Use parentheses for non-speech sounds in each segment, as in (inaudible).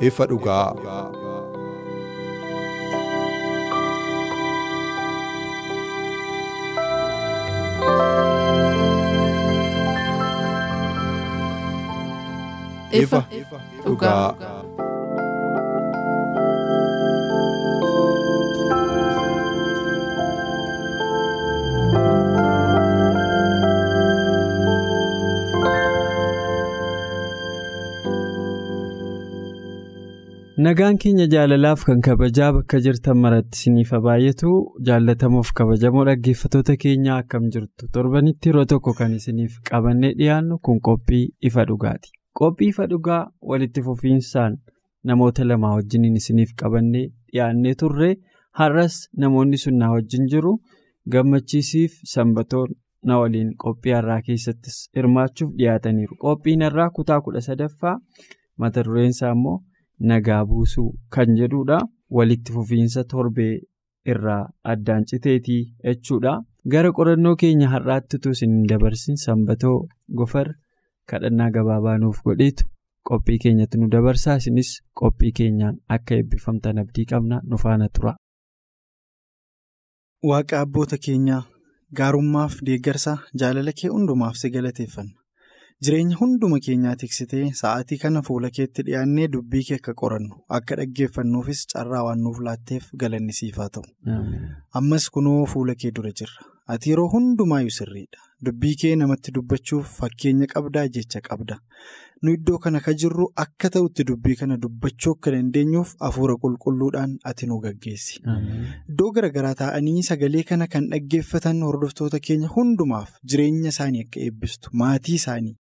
Ifa dhugaa. ifa dhugaa. Nagaan keenya jaalalaaf kan kabajaa bakka jirtan maratti isiniif baay'atu jaallatamuuf kabajamoo dhaggeeffattoota keenyaa akkam jirtu torbanitti yeroo tokko kan isiniif qabannee dhiyaannu kun qophii ifa dhugaati. Qophii ifa dhugaa walitti fufiinsaan namoota lamaa wajjiniin isiniif qabannee dhiyaannee turre har'as namoonni sun na wajjin jiru gammachiisiif sanbatoon na waliin qophii har'aa keessattis hirmaachuuf dhiyaataniiru. Qophiin har'aa kutaa kudha sadaffaa mata dureensaa immoo. Nagaa buusuu kan jedhudha. Walitti fufiinsa torbee irraa addaan citeetii jechuudha. Gara qorannoo keenya har'aatti utuu isin dabarsin sanbatoo gofar kadhannaa gabaabaa nuuf godheetu qophii keenyatti nu dabarsaa isinis qophii keenyaan akka eebbifamtan abdii qabna nu faana tura. Waaqa abboota keenyaa gaarummaaf deeggarsa jaalala kee hundumaaf si galateeffanna. Jireenya hunduma keenyaa tiksitee sa'aatii kana fuula keetti dhiyaannee dubbii kee akka qorannu akka dhaggeeffannuufis carraa waan nuuf laatteef galanni siif haa ta'u. Ammas kunoo fuula kee dura jirra. Ati yeroo hundumaayyuu sirriidha. Dubbii kee namatti dubbachuuf fakkeenya qabdaa jecha qabda. Nu iddoo kana ka jirru akka ta'utti dubbii kana dubbachuu akka dandeenyuuf hafuura qulqulluudhaan ati nu gaggeessi. Iddoo garaagaraa taa'anii sagalee kana kan dhaggeeffatan hordoftoota keenya hundumaaf jireenya isaanii akka eebbistu maatii isaanii.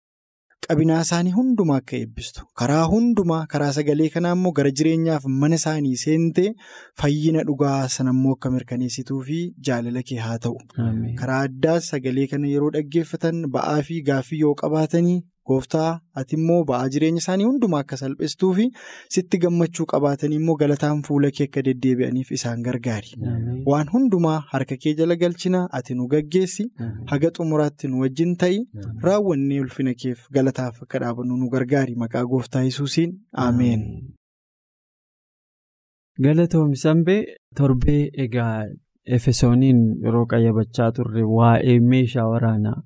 Qabinaa isaanii hundumaa akka eebbistu karaa hundumaa karaa sagalee kanaa immoo gara jireenyaaf mana isaanii seentee fayyina dhugaa sanammoo akka mirkaneessituu fi jaalala kee haa ta'u. Karaa addaas sagalee kana yeroo dhaggeeffatan ba'aa fi gaaffii yoo qabaatanii gooftaa ati immoo ba'aa jireenya isaanii hundumaa akka salphistuu fi sitti gammachuu qabaatanii immoo galataan fuula kee akka deddeebi'aniif isaan gargaari. Waan hundumaa harka kee jala galchina ati nu gaggeessi haga xumuraatti nu wajjin ta'i raawwannee ulfina keef galataaf akka dhaabannu nu gargaari maqaa gooftaa yesuusiin ameen. Galatoomii sanbee torbee egaa efesooniin yeroo qayyabachaa turre waa'ee meeshaa waraanaa.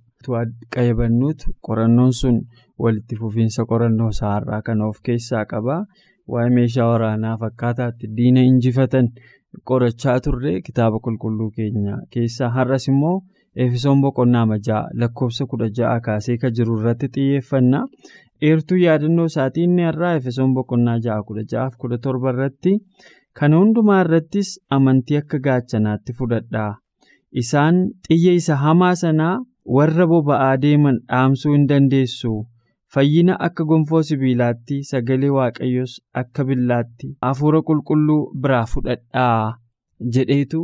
Qayyabannuutu qorannoon sun walitti fufiinsa qorannoo saarraa kan of keessaa qaba waa'ee meeshaa waraanaa fakkaataatti diina injifatan qorachaa turre kitaaba qulqulluu keenya keessaa. Har'as immoo efesoon boqonnaa ja'a lakkoofsa kudha ja'a kaasee kan jiru irratti xiyyeeffanna eertuu yaadannoo isaatii inni har'aa. Efesoon boqonnaa ja'a kudha ja'aaf kudha torba irratti. Kana hundumaa irrattis amantii akka gaachanaatti fudhadhaa. Isaan xiyya isa hamaa sanaa. Warra boba'aa deeman dhaamsuu hin dandeessu. Fayyina akka gonfoo sibiilaatti sagalee waaqayyoos akka billaatti hafuura qulqulluu biraa fudhadhaa jedheetu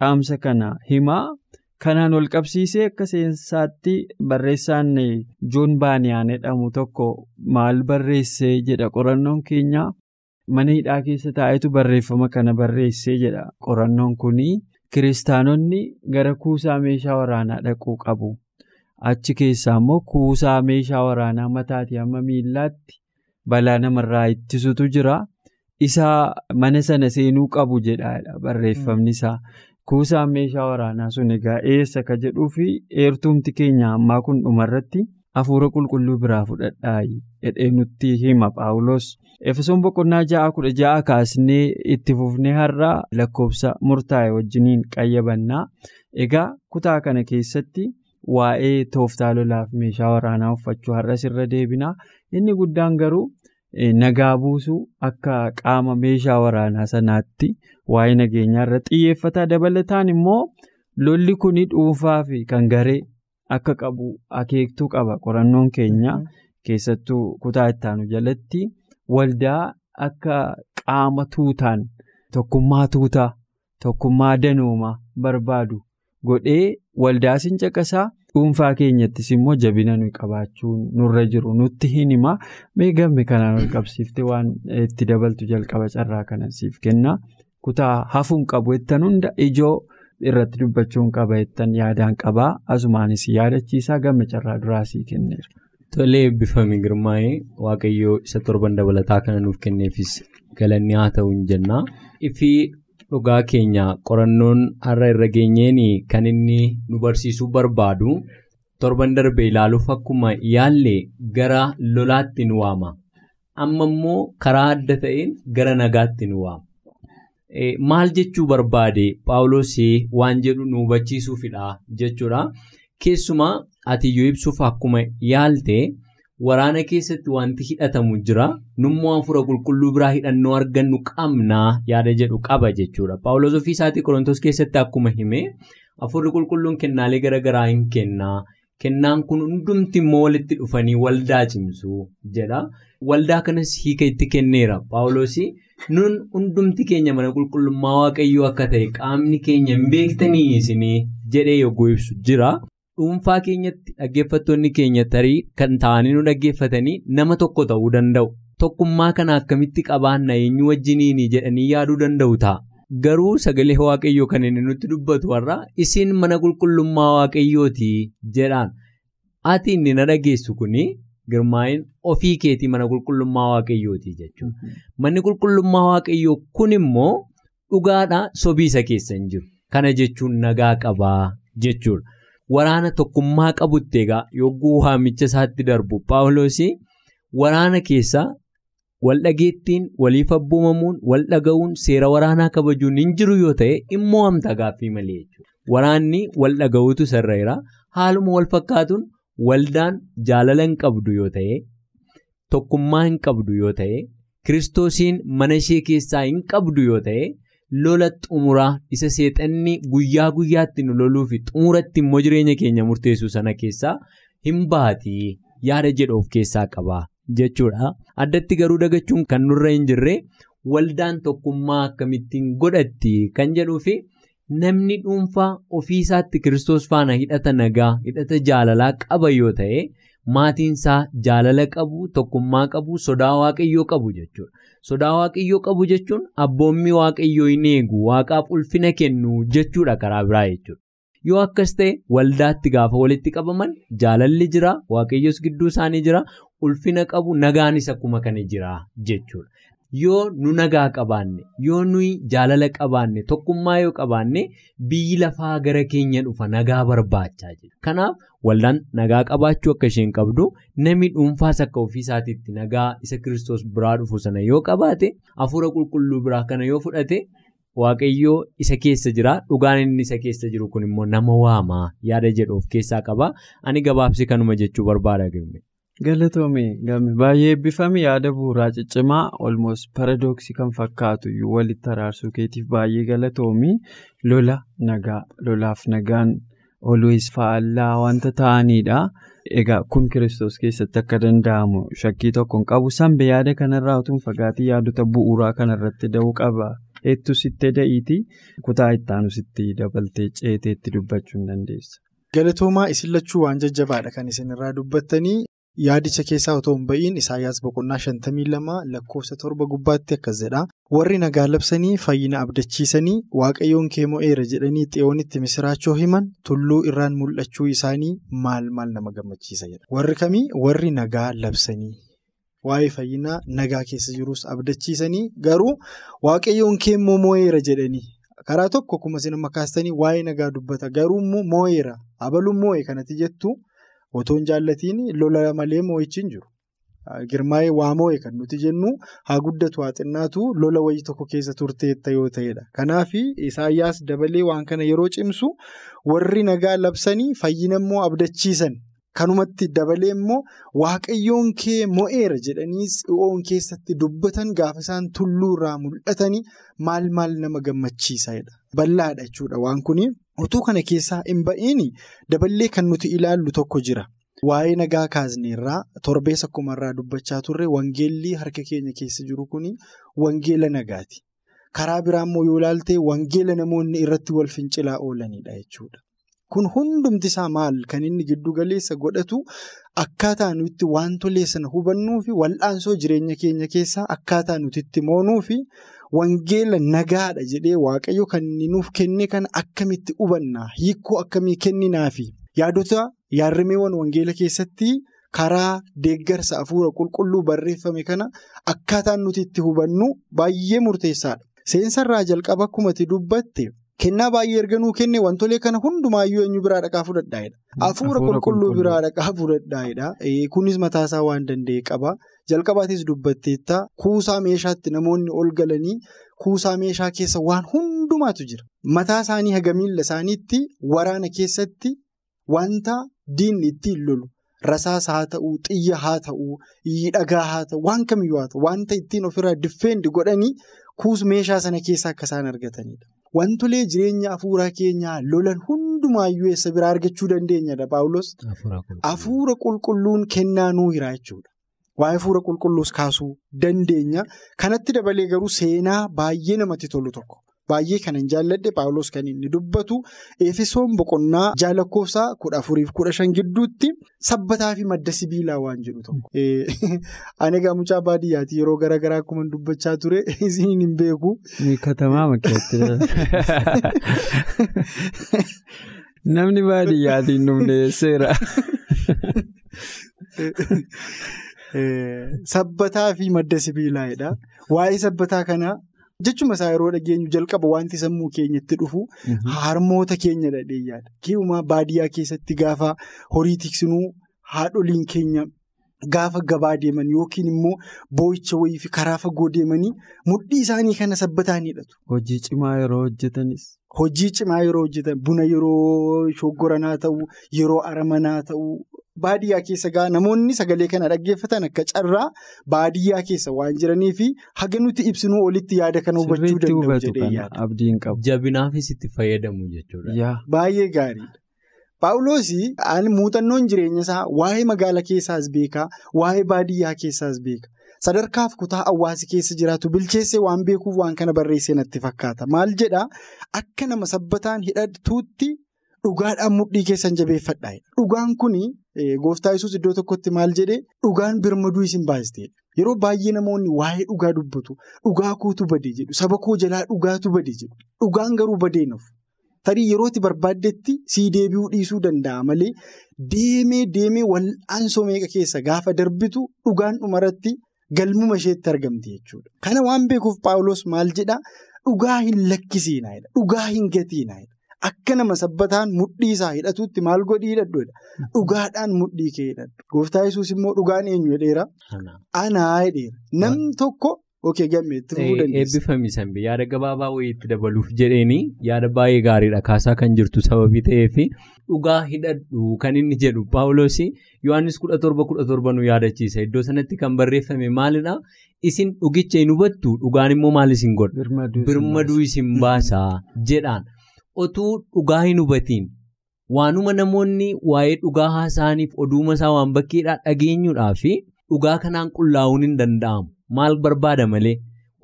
dhaamsa kana. Himaa kanaan ol qabsiisee akka seensaatti barreessaan joon baaniyaan jedhamu tokko maal barreessee jedha? Qorannoon keenya mana hidhaa keessa taa'etu barreeffama kana barreessee jedha. Qorannoon kunii. Kiristaanonni gara kuusaa meeshaa waraanaa dhaquu qabu. Achi keessaa immoo kuusaa meeshaa waraanaa mataatii hamma miillaatti balaa namarraa ittisutu jira. Isa mana sana seenuu qabu jedha barreeffamni isaa. Kuusaan meeshaa waraanaa sun egaa eessa ka jedhuu fi eertumti keenya ammaa kun dhumarratti hafuura qulqulluu biraa fudhadhaa jedhee nutti hima Paawulos. Efesoon boqonnaa ja'a kudha ja'a kaasnee itti fufnee har'aa lakkoofsa murtaa'e wajjiniin qayyabannaa. Egaa kutaa kana keessatti waa'ee tooftaa lolaaf meeshaa waraanaa uffachuu har'as irra deebinaa. Inni guddaan garuu nagaa buusuu akka qaama meeshaa waraanaa sanaatti waa'ee nageenyaa irratti xiyyeeffata. Dabalataan immoo lolli kun dhuunfaa fi kan garee akka qabu akeektuu qaba. Qorannoon keenya keessattuu kutaa ittaanu jalatti waldaa akka qaama tuutaan tokkummaa tuutaa tokkummaa danoomaa barbaadu godhee waldaa sin caqasaa. dhuunfaa keenyattis immoo jabina nuyi qabaachuun nurra jiru nutti hin himaa meegamni kanaan ol qabsiifte waan itti dabaltu jalqaba carraa kanan siif kenna kutaa hafuun qabu jettan hunda ijoo irratti dubbachuun qaba jettan yaadaan qabaa asumaanis yaadachiisaa gamme carraa duraa sii kenneera. Tolee eebbifame girmaa'ee waaqayyoo isa torban dabalataa kana nuuf kenneefis galanni haa ta'u hin jennaa. Ifii dhugaa keenya qorannoon har'a irra geenyeen kan inni nu barsiisuu barbaadu torban darbe ilaaluuf akkuma yaalle gara lolaatti nu waama. Amma immoo karaa adda ta'een gara nagaatti nu waama. Maal jechuu barbaade Paawuloos waan jedhu nu hubachiisuufidha jechuudha. Keessumaa ati yoo ibsuuf akkuma yaalte waraana keessatti wanti hidhatamu jira. Nummoo hafuura qulqulluu biraa hidhannoo argannu qabnaa yaada jedhu qaba jechuudha. Paawuloos ofii isaatii Qorontoos keessatti akkuma hime hafuurri qulqulluun kennaalee garaagaraa hin kennaa. Kennaan kun hundumti immoo walitti dhufanii waldaa cimsu jedha. Waldaa kanas hiika itti kenneera. Paawuloos nun hundumti keenya mana qulqullummaa waaqayyoo akka ta'e qaamni keenya hin beektanii isinii jedhee yogguu ibsu jira. Dhuunfaa keenyatti dhaggeeffattoonni keenya tarii kan ta'anii nu dhaggeeffatanii nama tokko ta'uu danda'u. Tokkummaa kana akkamitti qabaanna eenyu wajjiniin jedhanii yaaduu danda'u ta'a. Garuu sagalee waaqayyoo kan inni nutti dubbatu warra isin mana qulqullummaa waaqayyooti jedhaan. Ati inni na dhageessu kuni girmaa'in ofii keetii mana qulqullummaa waaqayyooti jechuudha. Manni qulqullummaa waaqayyoo kun immoo dhugaadhaa sobiisa keessa hin jiru. Kana jechuun nagaa qabaa jechuudha. Waraana tokkummaa qabutti egaa yogguu waamicha isaatti darbu Paawuloos waraana keessaa wal dhageettiin waliif abboomamuun wal dhaga'uun seera waraanaa kabajuun hin jiru yoo ta'e immoo hamta gaaffii malee jechuudha. Waraanni wal dhaga'uutu sarreera. Haaluma wal fakkaatuun waldaan jaalala hin qabdu yoo ta'e tokkummaa hin qabdu yoo ta'e kiristoosiin mana ishee keessaa hin qabdu yoo ta'e. lola xumuraa isa seexanni guyyaa guyyaatti nu loluu fi xumuratti immoo jireenya keenya murteessu sana keessaa hin baatii yaada jedhu of keessaa qaba jechuudha. Addatti garuu dagachuun kan nurra hin jirre waldaan tokkummaa akkamittiin godhatti kan jedhuu fi namni dhuunfaa ofiisaatti kiristoos faana hidhata nagaa hidhata jaalalaa qaba yoo ta'e maatiinsaa jaalala qabu tokkummaa qabu sodaa waaqayyoo qabu jechuudha. Sodaa waaqayyoo qabu jechuun abboommii waaqayyoo hin eegu waaqaaf ulfina kennu jechuudha karaa biraa jechuudha. Yoo akkas ta'e waldaatti gaafa walitti qabaman jaalalli jira waaqayyoos gidduu isaanii jira ulfina qabu nagaanis akkuma kana jira jechuudha. Yoo nu nagaa qabaanne yoo nuyi jaalala qabaanne tokkummaa yoo qabaanne biyyi lafaa gara keenya dhufa nagaa barbaachaa jira. Kanaaf waldaan nagaa qabaachuu akka isheen qabdu namni dhuunfaas akka ofiisaatiitti nagaa isa kiristoos biraa dhufu sana yoo qabaate hafuura qulqulluu biraa kana yoo fudhate waaqayyoo isa keessa jira dhugaan inni isa keessa jiru kun immoo nama waamaa yaada jedhu of keessaa qaba ani gabaabsi kanuma jechuu barbaada Galatoomii game baay'ee eebbifame yaada bu'uuraa ciccimaa olmoos paradooksii kan fakkaatu walitti araarsuu keetiif baay'ee galatoomii lola nagaa lolaaf nagaan olwees faallaa wanta ta'anidha. Egaa kun kiristoos keessatti akka danda'amu shakkii tokko hin qabu sanbe yaada kanarraa utuu fagaatii yaadota bu'uuraa kanarratti da'uu qaba. Heettuu sittee da'iitii kutaa ittaanu sitti dabaltee ceeteetti dubbachuu hin dandeessa. Galatoomaa isin lachuu waan jajjabaadha kan isin irraa dubbattanii yaadicha keessaa otoo hin ba'iin Isaayyaas boqonnaa shantamii lama lakkoofsa torba gubbaatti akkas jedha. Warri nagaa labsanii fayyina abdachiisanii waaqayyoon kee mo'eera jedhanii xiyoonitti misiraachoo himan tulluu irraan mul'achuu isaanii maal maal nama gammachiisa jedha. Warri kamii warri nagaa labsanii. Waa'ee fayyinaa nagaa keessa jirus abdachiisanii garuu waaqayyoon kee immoo mo'eera jedhanii karaa tokko akkuma isin amma kaastanii waa'ee nagaa dubbata garuu immoo mo'eera abaluun mo'e kanatti jettu otoo hin jaallatiin lola malee mo'ichi hin jiru. Girmaa'ee waa mo'e kan nuti jennu haa guddatu haa xinnaatu lola wayii tokko keessa turteetta yoo ta'edha. Kanaaf Isaayyaas dabalee waan kana yeroo cimsu warri nagaa labsanii fayyina immoo abdachiisan Kanumatti dabalee immoo waaqayyoon kee mo'eera jedhanii xi'oon keessatti dubbatan gaafa isaan tulluurraa mul'atanii maal maal nama gammachiisaadha. Bal'aadha jechuudha waan kuni. Utuu kana keessaa hin ba'iin daballee kan nuti ilaallu tokko jira. Waa'ee nagaa kaasneerraa torbees akkumarraa dubbachaa turre wangeelli harka keenya keessa jiru kuni wangeela nagaati. Karaa biraa immoo yoo ilaalte wangeela namoonni irratti wal fincilaa oolanidha jechuudha. Kun hundumti isaa maal kan inni giddu galeessa godhatu akkaataa nuti wantolee sana hubannuu fi wal'aansoo jireenya keenya keessaa akkaataa nuti itti moonuu fi wangeela nagaadha jedhee waaqayyo kan nuuf kenne kana akkamitti hubannaa hiikoo akkamii kenninaa fi yaadota yaadrimeewwan wangeela keessatti karaa deeggarsa hafuura qulqulluu barreeffame kana akkaataan nuti itti hubannu baay'ee murteessaadha. Seensarraa jalqaba akkuma itti dubbatte. Kennaa baay'ee erga nuu kenne wantolee kana hundumaayyuu eenyu biraa dhaqaa fudhadhaa'edha. Hafuura qulqulluu biraa dhaqaa fudhadhaa'edha. Kunis mataasaa waan danda'e qaba. Jalqabaatis dubbatteetta kuusaa meeshaatti namoonni ol galanii kuusaa meeshaa keessa waan hundumaatu jira. Mataa isaanii haga miila isaaniitti waraana keessatti wanta diinni ittiin lolu rasaasa haa ta'uu, xiyya haa ta'uu, dhagaa haa ta'uu, waan kamiyyuu haa ta'u wanta ittiin ofirraa diffeendi godhanii kuus meeshaa sana keessaa akka isaan argatanidha. Wantolee jireenya hafuuraa keenyaa lolan hundumaayyuu eessa biraa argachuu dandeenyadha Paawulos. Hafuura qulqulluun kennaa nuu hira jechuudha. Waa'ee hafuura qulqulluus kaasuu dandeenya. Kanatti dabalee garuu seenaa baay'ee namatti tolu tokko. Baay'ee kan hin jaalladhe Paawulos kan inni dubbatu Efesoon boqonnaa jaalakkoofsaa kudha afuriif kudha shan gidduutti sabbataa fi madda sibiilaa waan jedhu tokko. (laughs) Ani egaa mucaa baadiyyaati yeroo garaa garaa akkuma dubbachaa ture (laughs) isin hin beeku. Katamaa makkeetti. (laughs) Namni baadiyyaatiin dhumdeesseera. Sabbataa fi madda sibiilaadha. Waa'ee sabbataa kanaa. Jechuma isaa yeroo dhageenyu jalqaba wanti sammuu keenyatti dhufu harmoota keenya dhadheeyyaadha. Ki'umaa baadiyyaa keessatti gaafa horii tiksinuu haadholiin keenya gaafa gabaa deeman yookiin immoo boo'icha wayii fi karaa fagoo deemanii mudhii isaanii kana sabbataan hidhatu. Hojii cimaa yeroo hojjetanis. Hojii cimaa yeroo hojjetan buna yeroo shoggoranaa ta'uu yeroo aramanaa ta'uu. Baadiyyaa keessa gaa namoonni sagalee kana dhaggeeffatan akka carraa baadiyyaa keessa waan jiranii fi haga nuti ibsinuu olitti yaada kana hubachuu danda'u jedhee yaada. Jabinaafis itti fayyadamu jechuudha. Baay'ee gaariidha. Paawuloosii muuxannoon jireenya isaa waa'ee magaala keessaas beekaa waa'ee baadiyyaa keessaas beeka. Sadarkaaf kutaa hawaasi keessa jiraatu bilcheessee waan beekuuf waan kana barreessee natti fakkaata. Maal jedhaa akka nama sabbataan hidhatuutti. Dhugaadhaan mudhii keessan jabeeffadha. Dhugaan kun gooftaa yesus iddoo tokkotti maal jedhee dhugaan birmaduu isin baastedha. Yeroo baay'ee namoonni waa'ee dhugaa dubbatu. Dhugaa kootu badee jedhu. Saba koo jalaa dhugaatu badee jedhu. Dhugaan garuu badee nuuf. Tarii yerootti barbaaddetti sii deebi'uu dhiisuu danda'a malee deemee deemee wal'aansoo meeqa keessa gaafa darbitu dhugaan dhumarratti galmuma isheetti argamti jechuudha. Kana waan beekuuf Paawulos maal jedhaa dhugaa hin lakkisiinaa dhugaa hin gatiinaa Akka nama sabbataan mudhii isaa hidhatuutti maal godhii hidhadhuudha. Dhugaadhaan mudhii kee hidhadhu. Gooftaa yesus immoo dhugaan eenyu hedheera? Anaa hedheera. Namni tokko ookee gammeetti fufuu dandeessa. Eebbifami sanbee yaada gabaabaa wayiitti dabaluuf jedheeni yaada baay'ee gaariidha kaasaa kan jirtu sababii ta'eef dhugaa hidhadhu kan inni jedhu Paawuloos Yohaannis kudha torba kudha torba nu yaadachiisa. Iddoo sanatti kan barreeffame maalidhaa? Isin dhugicha hin hubattu dhugaan immoo maal isin godha? Birmaduu isin baasaa jedhaan. Otuu dhugaa hin hubatiin waanuma namoonni waa'ee dhugaa haasa'aniif oduuma isaa waan bakkeedhaa dhageenyuudhaa fi dhugaa kanaan qullaa'uun hin danda'amu. Maal barbaada malee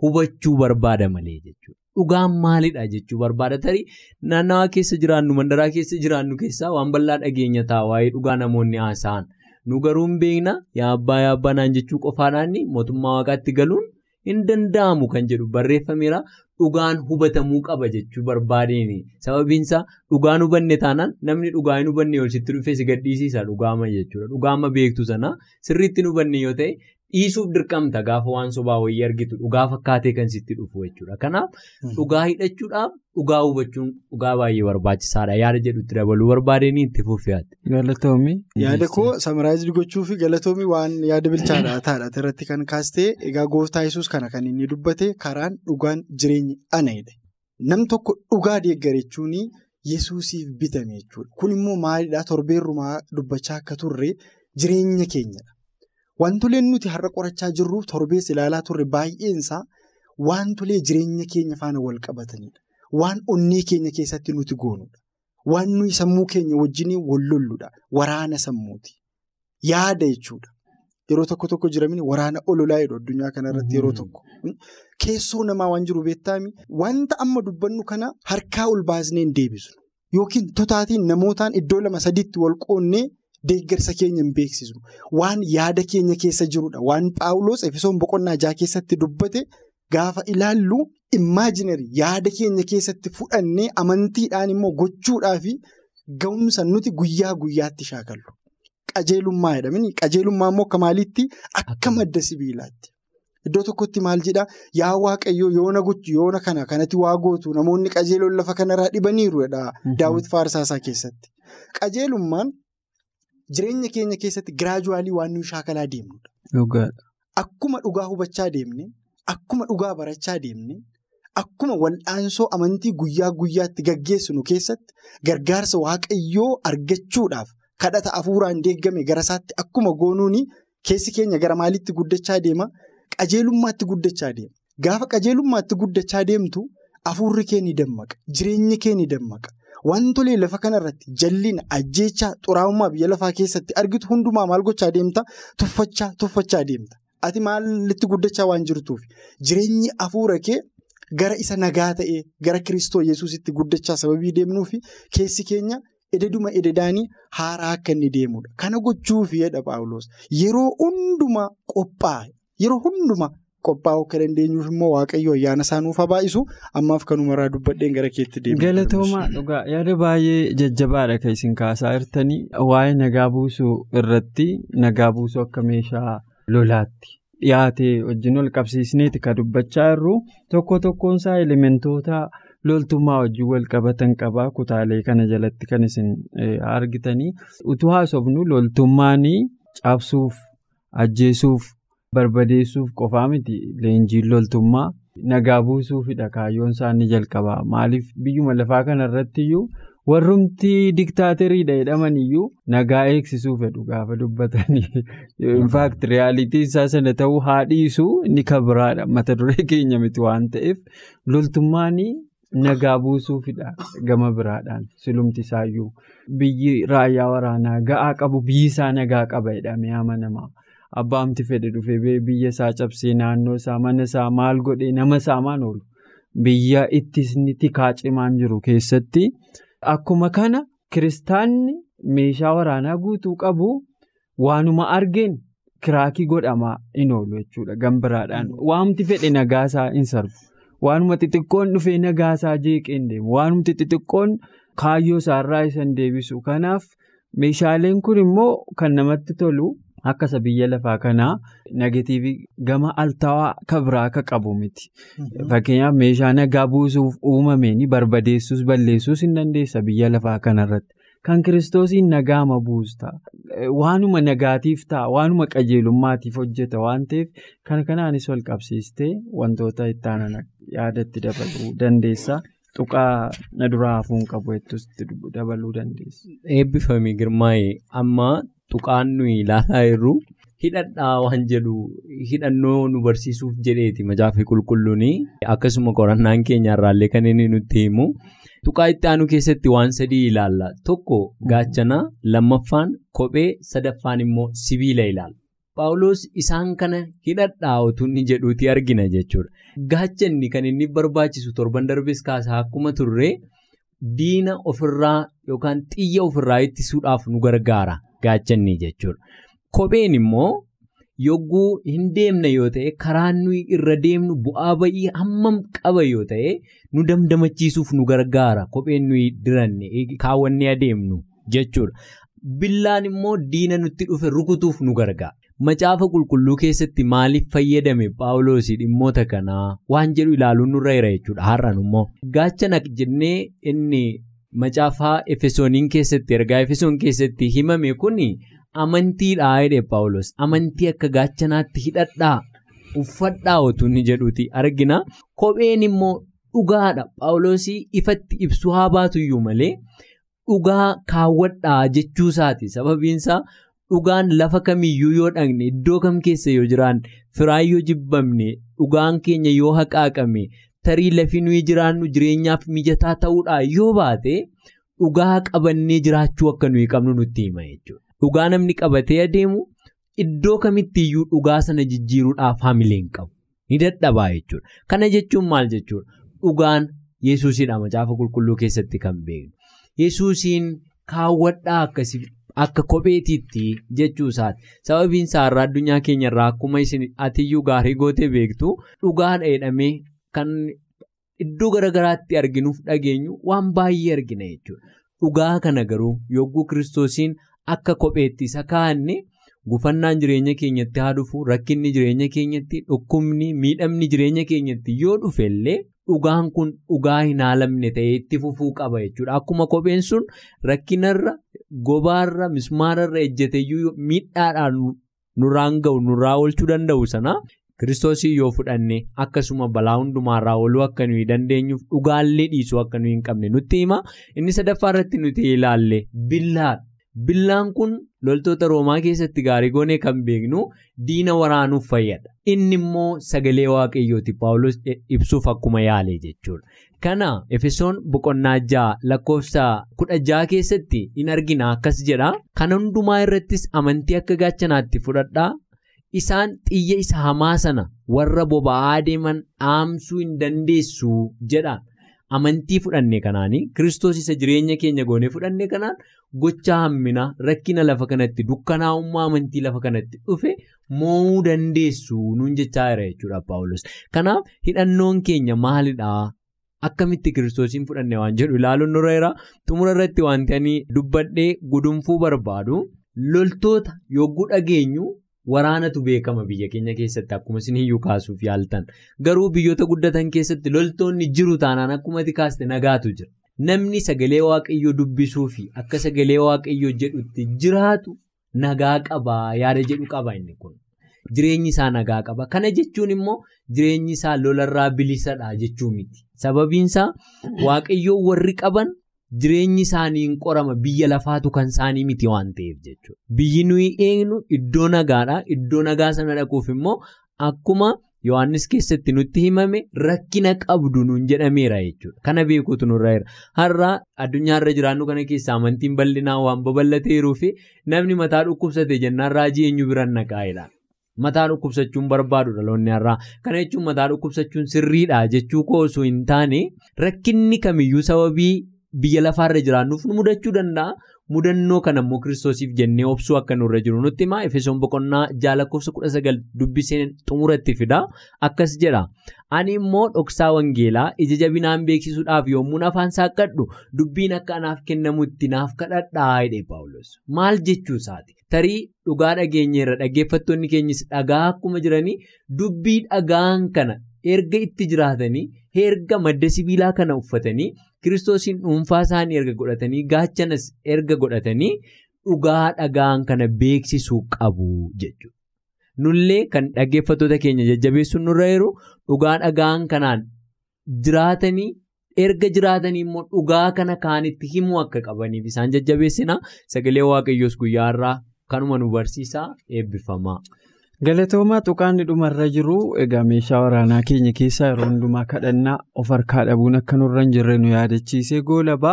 hubachuu barbaada malee jechuudha. Dhugaan maalidha jechuu barbaada tarii naannawaa keessa jiraannu mandaraa keessa jiraannu keessaa waan bal'aa dhageenya ta'a waa'ee dhugaa namoonni haasa'an. Nu garuu hin beekna yaa abbaa yaa abbaa naan jechuu qofaadhaan mootummaa waaqaatti galuun hin danda'amu kan jedhu barreeffameera. Dhugaan hubatamuu qaba jechuu barbaadeen sababiinsaa dhugaan hubanne taanaan namni dhugaa hin hubanne yoo sitti dhufee si gadhiisiisa dhugaama jechuudha. Dhugaama beektu sana sirriitti hin hubanne yoo ta'e dhiisuuf dirqamta gaafa waan sobaa wayii argitu dhugaa fakkaatee kan sitti dhufu jechuudha. Kanaaf dhugaa hidhachuudhaaf dhugaa hubachuun dhugaa baay'ee barbaachisaadha. Yaada jedhutti dabaluu barbaadeen itti fufiyaatti. Galatoomii. Yaada koo samaraayizii gochuu fi galatoomii waan yaada bilchaadhaa (coughs) taadha irratti kan kaastee egaa gooftaa yesus kana kan inni dubbate karaan dhugaan jireenyi ana'edha. Nam tokko dhugaa deeggarachuun Yesuusiif bitame jechuudha. Kun immoo maalidhaa torbeerrumaa dubbachaa akka turre jireenya keenyadha. Wantoleen nuti har'a qorachaa jirruuf torbees ilaalaa turre baay'eensaa wantolee jireenya keenya faana wal qabatanidha. Waan onnee keenya keessatti nuti goonudha. Waan nuyi sammuu keenya wajjin wal lolludha. Waraana sammuuti. Yaada jechuudha. Yeroo tokko tokko jiramini waraana ololaa jedhu addunyaa kanarratti yeroo tokko. Keessoo namaa waan jiru beektaami wanta amma dubbannu kana harkaa ol baasnee hin deebisnu. Yookiin totaatiin namootaan iddoo lama sadiitti wal qoonnee deeggarsa keenya hin beeksisnu. Waan yaada keenya keessa jirudha. Waan Paawuloos Efesoon boqonnaa jaha keessatti dubbate gaafa ilaallu imaajinarii yaada keenya keessatti fudhannee amantiidhaan immoo gochuudhaafi ga'umsa nuti guyyaa guyyaatti shaakallu. Qajeelummaa jedhamini. Qajeelummaa immoo akka maaliitti? Akka madda sibiilaatti. Iddoo tokkotti maal jedhaa? Yaa Waaqayyoo yoona gochu yoona kana kanatti waa gootu namoonni qajeeloon lafa kanarraa dhibaniiru jedha daawwiti faarsaasaa keessatti. Qajeelummaan jireenya keenya keessatti giraajuwaalii waan nuyi shaakalaa deemnudha. Akkuma dhugaa hubachaa deemne, akkuma dhugaa barachaa deemne, akkuma wal'aansoo amantii guyyaa guyyaatti gaggeessinu keessatti gargaarsa Waaqayyoo argachuudhaaf. Kadhata hafuuraan deeggame gara isaatti akkuma goonuuni keessi keenya gara maaliitti guddachaa deema? Qajeelummaatti guddachaa deema. Gaafa qajeelummaatti guddachaa deemtu hafuurri kee ni dammaqa. Jireenyi kee ni dammaqa. Wantolee lafa kanarratti jallina, ajjeechaa, xuraa'ummaa biyya lafaa keessatti argitu hundumaa maal gochaa deemta? Tuffachaa, tuffachaa deemta. Ati maalitti guddachaa waan jirtuuf jireenyi hafuura kee gara isa nagaa ta'ee gara Kiristoo Yesuusitti guddachaa sababii deemnuufi keessi keenya. Ededuma ededaanii haaraa akka inni deemudha. Kana gochuufi jedha Paawuloos. Yeroo hundumaa qophaa'e. Yeroo hundumaa qophaa'uu akka dandeenyuuf immoo Waaqayyo ayyaana isaa nuuf haa baay'isu. Ammaaf kanumarraa dubbadheen gara keetti deemu. Galatoomaa dhugaa yaada baay'ee jajjabaadha kan isin kaasaa jirtanii waa'ee nagaa buusuu irratti nagaa buusuu akka meeshaa lolaatti dhiyaatee wajjin ol qabsiisneeti kan dubbachaa jirru tokko tokkoonsaa elementoota. loltummaa wajjin wal qabatan qabaa kutaalee kana jalatti kan isin argitanii utuu haasofnu loltummaan cabsuuf ajjeesuuf barbadeessuuf qofaa miti. Leenjiin loltummaa nagaa buusuufidha kaayyoon isaanii jalqabaa. Maaliif? Biyyuma lafaa kanarratti iyyuu warrumti diktaateriidha jedhaman iyyuu nagaa eegsisuu fedhu gaafa dubbatanii. (laughs) Infaakti riyaalitii isaa sana ta'uu haadhiisuu inni kabiraadha mata duree keenya miti waan ta'eef loltummaanii. Nagaa buusuufidha gama biraadhaan silumti isaayyuu biyyi raayyaa waraanaa ga'aa qabu biyyi isaa nagaa qaba jedhamee amanamaa abbaamti fedhe dhufee biyya isaa cabsee naannoo isaa mana isaa maal godhee nama saamaan oolu biyya ittisni tikaa cimaan jiru keessatti akkuma kana kiristaanni meeshaa waraanaa guutuu qabu waanuma argeen kiraakii godhamaa hin oolu jechuudha gama biraadhaan waamti fedhe nagaa isaa hin sarbu. Waanuma xixiqqoon dhufee nagaasaa jeeqeen deemu. Waanuma xixiqqoon kaayyoo isaarraa isan deebisu. Kanaaf meeshaaleen kun immoo kan namatti tolu akka isa biyya lafaa kanaa negatiivii gama altawaa kabiraa akka qabu miti. Fakkeenyaaf meeshaa nagaa buusuuf uumameen barbadeessuus balleessuus hin dandeessa biyya lafaa kanarratti. Kan kiristoosiin nagaama buusta. Waanuma nagaatiif ta'a. Waanuma qajeelummaatiif hojjeta waan ta'eef kan kanaanis wal qabsiistee wantoota itti aanan yaadatti dabaluu dandeessa. Tuqaa na duraa hafuun qabu jettutti dabaluu dandeessa. Eebbifamii girmaa'ee amma tuqaan nuyi ilaalaa jirru hidhadhaa waan jedhu hidhannoo nu barsiisuuf jedheeti macaafa qulqulluun akkasuma qorannaan keenya irraallee kan inni nutti himu. Tuqaa itti aanu keessatti waan sadii ilaalla. Tokko gaachana, lammaffaan kophee, sadaffaan immoo sibiila ilaalla. Paawuloos isaan kana hidhadhaa otuu inni jedhuuti argina jechuudha. Gaachanni kan inni barbaachisu torban darbes kaasaa akkuma turre diina ofirraa yookaan xiyya ofirraa ittisuudhaaf nu gargaara gaachanni jechuudha. Kopheen immoo yogguu hin deemne yoo ta'e karaan nuyi irra deemnu bu'aa ba'ii hammam qaba yoo ta'e nu damdamachiisuuf nu gargaara kopheen nuyi diranne kaawwannee adeemnu jechuudha. Billaan immoo diina nutti dhufe rukutuuf nu gargaara. Macaafa qulqulluu keessatti maaliif fayyadame Paawuloosii dhimmoota kanaa waan jedhu ilaaluun nurra jira jechuudha har'an immoo. Gaachana jennee inni macaafa Efesooniin keessatti ergaa Efesoon keessatti himame kuni. Amantiidhaa jedhe Paawulos amantii akka gaachanaatti hidhadhaa uffadhaa otuu inni jedhuuti. Argina. Kopheen immoo dhugaadha. Paawuloosii ifatti ibsuu haa baatuyyuu malee dhugaa kaawwadhaa jechuusaati. Sababiinsaa dhugaan lafa kamiyyuu yoo dhaqne iddoo kam keessa yoo jiraanne firaan yoo jibbamne dhugaan keenya yoo haqaaqame tarii lafi nuyi jiraannu jireenyaaf mijataa ta'uudhaa yoo baate dhugaa qabannee jiraachuu akka nuyi qabnu nutti hima jechuudha. Dhugaa namni qabatee adeemu iddoo kamittiyyuu dhugaa sana jijjiiruudhaaf hamileen qabu. Ni dadhabaa jechuudha. Kana jechuun maal jechuudha? Dhugaan Yesuusidha macaafa qulqulluu keessatti kan beeknu. Yesuusiin kaawwadhaa akkasii akka kopheetiitti jechuusaati. Sababiin isaa irraa addunyaa keenya irraa akkuma isin atiyyuu gaarii gootee beektu dhugaadha jedhamee kan iddoo garaagaraatti arginuuf dhageenyu waan baay'ee argina jechuudha. Dhugaa kana garuu yogguu kiristoosiin akka kopheetti isa kaa'anne gufannaan jireenya keenyatti haa dhufu rakkinni jireenya keenyatti dhukkubni miidhamni jireenya keenyatti yoo dhufe illee dhugaan kun dhugaa hin haalamne ta'ee itti fufuu qaba jechuudha. Akkuma kopheen sun rakkinarra gobaarra mismaararra ejjateyyuu miidhaadhaan nurraan ga'u nurraa oolchuu danda'u sana. Kiristoosii yoo fudhanne akkasuma balaa hundumaarraa ooluu akka nuyi dandeenyuuf dhugaallee dhiisuu akka nuyi hin qabne nutti hima. Inni sadaffaa irratti nuti ilaalle billaadha. Billaan kun loltoota Roomaa keessatti gaarii goonee kan beeknu diina waraanuuf fayyada. Inni immoo sagalee waaqayyooti Paawulos ibsuuf akkuma yaale jechuudha. Kana Efesoon boqonnaa ja'a lakkoofsa kudha ja'a keessatti in argina akkas jedha. Kana hundumaa irrattis amantii akka gaachanaatti fudhadhaa. Isaan xiyya isa hamaa sana warra boba'aa deeman dhaamsuu hin dandeessu jedha. Amantii fudhanne kanaanii Kiristoos isa jireenya keenya goonee fudhanne kanaan gocha hamminaa rakkina lafa kanatti dukkanaa'ummaa amantii lafa kanatti dhufe mo'uu dandeessu nuun jechaa jira jechuudha Paawulos. Kanaaf hidhannoon keenya maalidhaa? Akkamitti kiristoosiin fudhanne waan jedhu ilaaluun nurra jira. Xumura irratti wanti ani dubbadhee gudunfuu barbaadu loltoota yogguu dhageenyu. Waraanatu beekama biyya keenya keessatti akkuma isin iyyuu kaasuuf yaaltan garuu biyyoota guddatan keessatti loltoonni jiru taanaan akkuma ati kaaste nagaatu jira. Namni sagalee waaqayyoo dubbisuu fi akka sagalee waaqayyoo jedhutti jiraatu nagaa qabaa yaada jedhu qaba inni kun. Jireenyi isaa nagaa qaba. Kana jechuun immoo jireenyi isaa lolarraa bilisadha jechuu miti. Sababiin isaa waaqayyoo warri qaban. Jireenyi isaanii hin qorama biyya lafaatu kan isaanii miti waan ta'eef jechuudha. Biyyi nuyi eegnu iddoo nagaadha. Iddoo nagaa sana dhaquuf immoo akkuma Yohaannis keessatti nutti himame rakkina qabdu nuun jedhameera jechuudha. Kana beekuutu nurra jira. Har'a addunyaarra jiraannu kana keessa amantiin bal'inaa waan babal'ateeruu fi namni mataa dhukkubsate jennaan raajii eenyu biraan naqaa'edha. Mataa dhukkubsachuun barbaadu dhaloonni har'aa. Kana jechuun mataa dhukkubsachuun sirriidha jechuu koo osoo hin taane rakkinni kamiyyuu sababii. Biyya lafaarra jiraannuuf nu mudachuu danda'a. Mudannoo kana immoo kiristoosiif jennee obsuu akka nurra jiru nutti himaa. Efesoon boqonnaa lakkoofsa kudha sagal dubbiseen xumuratti fida. Akkas jedha. Ani immoo dhoksaa wangeelaa ija jabinaan beeksisuudhaaf yommuu afaan saaqqadhu dubbiin akka anaaf kennamutti naaf kadhadhaa jedhee Paawulos. Maal jechuu isaati? Tarii dhugaa dhageenyeerra dhaggeeffattoonni keenyas dhagaa akkuma jiranii dubbii dhagaan kana erga itti jiraatanii erga madda sibiilaa kana uffatanii. Kiristoosiin dhuunfaa isaanii erga godhatanii gaachanas erga godhatanii dhugaa dhagaan kana beeksisuu qabu jechuudha. Nullee kan dhaggeeffattoota keenya jajjabeessuun nurra jiru dhugaa dhagaan kanaan jiraatanii erga jiraatanii immoo dhugaa kana kaanitti himuu akka qabaniif isaan jajjabeessina sagalee waaqayyoos guyyaa irraa kanuma nu barsiisaa eebbifamaa. Galatoomaa tuqaanni dhumarra jiru egaa meeshaa waraanaa keenya keessaa yeroo hundumaa kadhannaa of harkaa dhabuun akka nurra hin jirre nu yaadachiisee goolabaa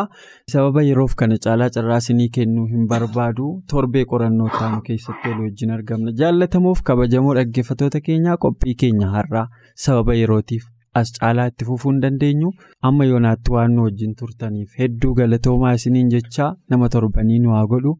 sababa yeroof kana caalaa carraasinii kennuu hin barbaadu. Torbee qorannoo taanu keessatti wajjin argamna. Jaallatamuuf kabajamoo dhaggeeffattoota keenyaa qophii keenya har'aa. Sababa yerootiif as caalaa itti fufuu hin dandeenyu. Amma yoonaatti waan nu wajjin turtaniif hedduu galatoomaa isiniin jechaa nama torbanii nu haa godhu.